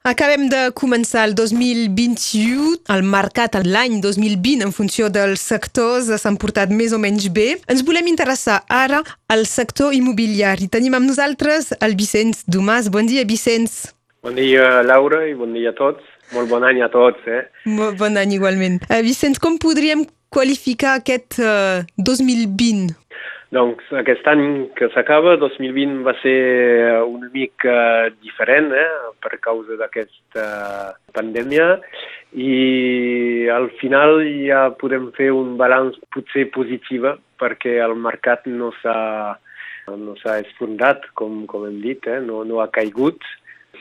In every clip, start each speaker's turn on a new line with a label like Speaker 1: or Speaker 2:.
Speaker 1: Acabem de començar el 2021, el mercat l'any 2020 en funció dels sectors s'han portat més o menys bé. Ens volem interessar ara al sector immobiliari. Tenim amb nosaltres el Vicenç Domàs. Bon dia, Vicenç.
Speaker 2: Bon dia, Laura, i bon dia a tots. Molt bon any a tots, eh?
Speaker 1: Molt bon any igualment. Uh, Vicenç, com podríem qualificar aquest uh, 2020?
Speaker 2: Doncs aquest any que s'acaba, 2020, va ser una mica diferent eh, per causa d'aquesta pandèmia i al final ja podem fer un balanç potser positiu perquè el mercat no s'ha no s'ha esfondat, com, com hem dit, eh? no, no ha caigut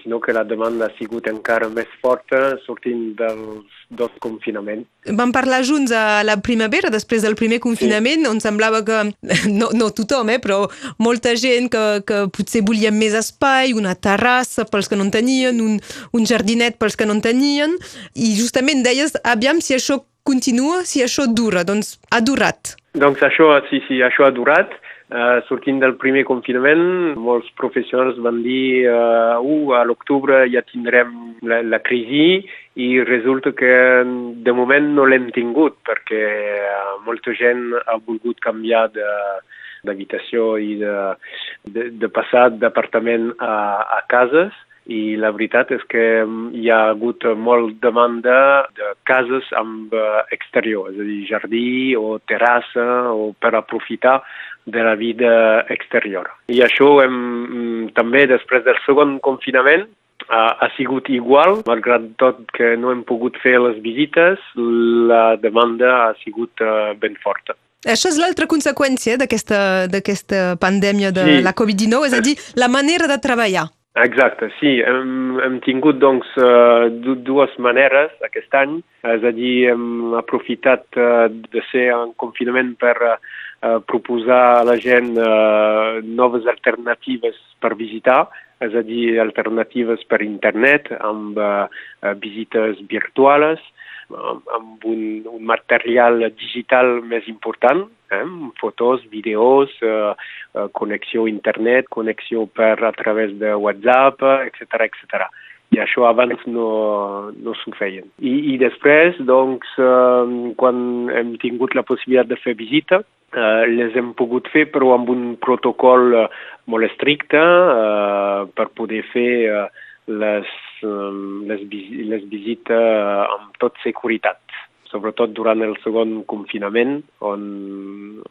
Speaker 2: sinó que la demanda ha sigut encara més forta sortint dels dos confinaments.
Speaker 1: Vam parlar junts a la primavera, després del primer confinament, sí. on semblava que, no, no tothom, eh, però molta gent que, que potser volien més espai, una terrassa pels que no en tenien, un, un jardinet pels que no en tenien, i justament deies, aviam si això continua, si això dura, doncs ha durat.
Speaker 2: Doncs això, sí, sí, això ha durat, Uh, sortint del primer confinament, molts professionals van dir uh, uh, a l'octubre ja tindrem la, la crisi i resulta que de moment no l'hem tingut perquè uh, molta gent ha volgut canviar de, d'habitació i de, de, de passar d'apartament a, a cases. I la veritat és que hi ha hagut molt demanda de cases amb exterior, és a dir, jardí o terrassa o per aprofitar de la vida exterior. I això hem, mm, també després del segon confinament ha, ha sigut igual, malgrat tot que no hem pogut fer les visites, la demanda ha sigut uh, ben forta.
Speaker 1: Això és l'altra conseqüència d'aquesta pandèmia de sí. la Covid-19, és a dir, la manera de treballar.
Speaker 2: Exacte, sí. Hem, hem tingut doncs uh, dues maneres aquest any, és a dir, hem aprofitat uh, de ser en confinament per eh, proposar a la gent eh, noves alternatives per visitar, és a dir, alternatives per internet, amb eh, eh visites virtuals, amb un, un material digital més important, eh? fotos, vídeos, eh, eh, connexió a internet, connexió per a través de WhatsApp, etc etc i això abans no, no s'ho feien. I, I després, doncs, eh, quan hem tingut la possibilitat de fer visita, eh, les hem pogut fer però amb un protocol eh, molt estricte eh, per poder fer eh, les, eh, les, les visites amb tot seguretat sobretot durant el segon confinament, on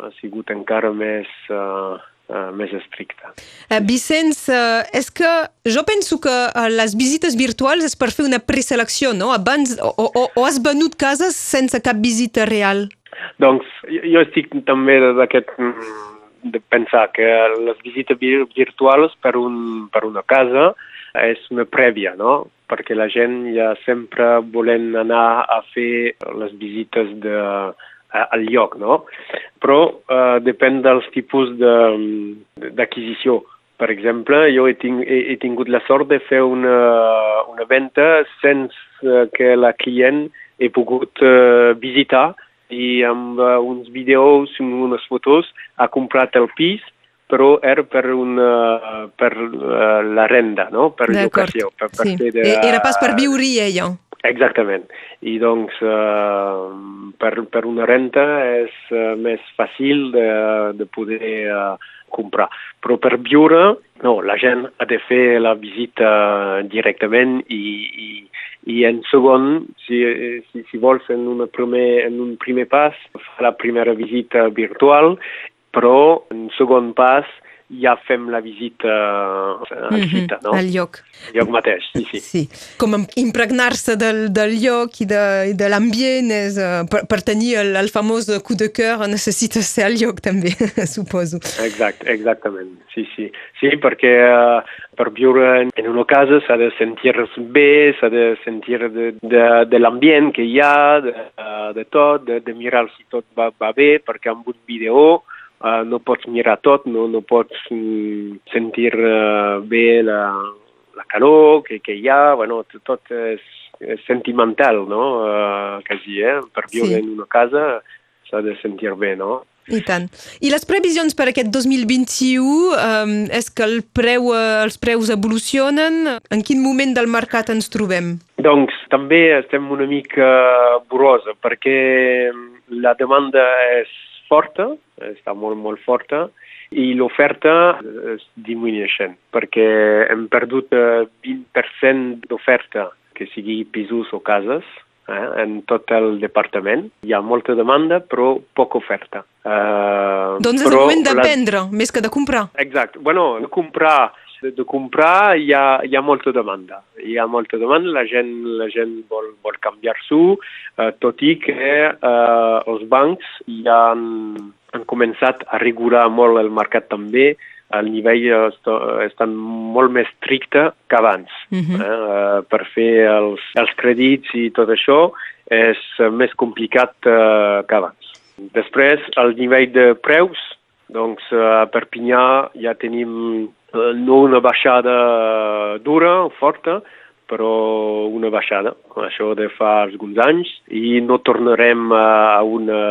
Speaker 2: ha sigut encara més eh, uh, més estricta.
Speaker 1: Uh, Vicenç, uh, és que jo penso que uh, les visites virtuals és per fer una preselecció, no? Abans, o, o, o has venut cases sense cap visita real?
Speaker 2: Doncs jo estic també d'aquest mm, de pensar que les visites virtuals per, un, per una casa és una prèvia, no? perquè la gent ja sempre volen anar a fer les visites de, al lloc, no? Però eh, depèn dels tipus d'acquisició. Per exemple, jo he, ting he, he tingut la sort de fer una, una venda sense que la client he pogut uh, visitar i amb uh, uns vídeos, unes fotos, ha comprat el pis, però era per, una, per uh, la renda, no? per
Speaker 1: llocació. Per, per sí. de, Era pas per viure-hi, ella.
Speaker 2: Exactament. I doncs eh, per, per una renta és eh, més fàcil de, de poder eh, comprar. Però per viure, no, la gent ha de fer la visita directament i, i, i en segon, si, si, si vols, en, una primer, en un primer pas, fa la primera visita virtual, però en segon pas ja fem la visita a mm -hmm, no?
Speaker 1: Al lloc.
Speaker 2: Al lloc mateix, sí, sí.
Speaker 1: sí. Com impregnar-se del, del lloc i de, de l'ambient, és, uh, per, per tenir el, el famós coup de cœur necessita ser al lloc també, suposo.
Speaker 2: Exacte, exactament, sí, sí. Sí, perquè uh, per viure en, en una casa s'ha de sentir-se bé, s'ha de sentir de, de, de l'ambient que hi ha, de, de tot, de, de mirar si tot va, va bé, perquè amb un vídeo uh, no pots mirar tot, no, no pots mm, sentir uh, bé la, la calor que, que hi ha, bueno, tot és, és sentimental, no?, uh, quasi, eh? Per viure sí. en una casa s'ha de sentir bé, no?
Speaker 1: I tant. I les previsions per aquest 2021 um, és que el preu, els preus evolucionen? En quin moment del mercat ens trobem?
Speaker 2: Doncs també estem una mica borosa perquè la demanda és forta, està molt, molt forta, i l'oferta es disminueixen perquè hem perdut 20% d'oferta que sigui pisos o cases eh, en tot el departament. Hi ha molta demanda, però poca oferta.
Speaker 1: Uh, doncs és el moment de la... vendre, més que de comprar.
Speaker 2: Exacte. Bueno, comprar, de, de comprar hi ha, hi ha molta demanda. Hi ha molta demanda, la gent, la gent vol, vol canviar-s'ho, uh, tot i que uh, els bancs ja han, han començat a regular molt el mercat també, el nivell estan molt més estricte que abans. Uh -huh. eh? Per fer els, els crèdits i tot això és més complicat eh, que abans. Després, el nivell de preus, doncs a Perpinyà ja tenim eh, no una baixada dura, forta, però una baixada, això de fa alguns anys, i no tornarem a una,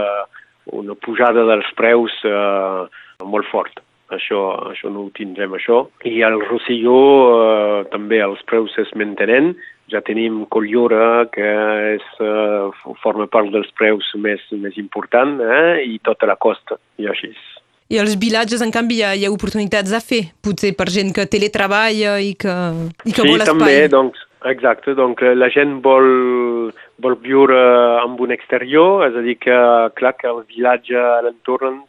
Speaker 2: una pujada dels preus eh, molt forta això, això no ho tindrem, això. I al Rosselló eh, també els preus es mantenen, ja tenim Collora, que és, eh, forma part dels preus més, més important, eh, i tota la costa, i així.
Speaker 1: I als vilatges, en canvi, hi ha, hi ha oportunitats a fer, potser per gent que teletreballa i que, i que
Speaker 2: sí,
Speaker 1: vol espai.
Speaker 2: Sí, també, doncs, exacte, doncs la gent vol, vol viure amb un exterior, és a dir que, clar, que el vilatge a l'entorn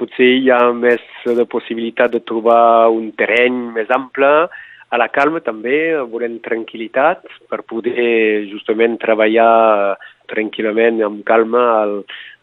Speaker 2: potser hi ha més de possibilitat de trobar un terreny més ample, a la calma també, volem tranquil·litat per poder justament treballar tranquil·lament, amb calma, al,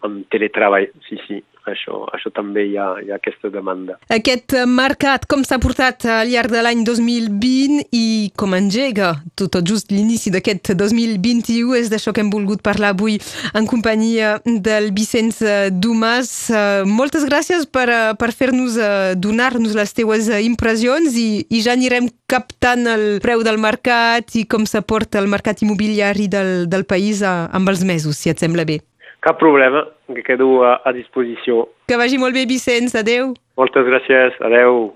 Speaker 2: amb teletreball. Sí, sí això, això també hi ha, hi ha aquesta demanda.
Speaker 1: Aquest mercat, com s'ha portat al llarg de l'any 2020 i com engega tot, just l'inici d'aquest 2021, és d'això que hem volgut parlar avui en companyia del Vicenç Dumas. Eh, moltes gràcies per, eh, per fer-nos, eh, donar-nos les teues impressions i, i ja anirem captant el preu del mercat i com s'aporta el mercat immobiliari del, del país amb els mesos, si et sembla bé.
Speaker 2: Cap problema, que quedo a, a disposició.
Speaker 1: Que vagi molt bé, Vicenç. Adéu.
Speaker 2: Moltes gràcies. Adéu.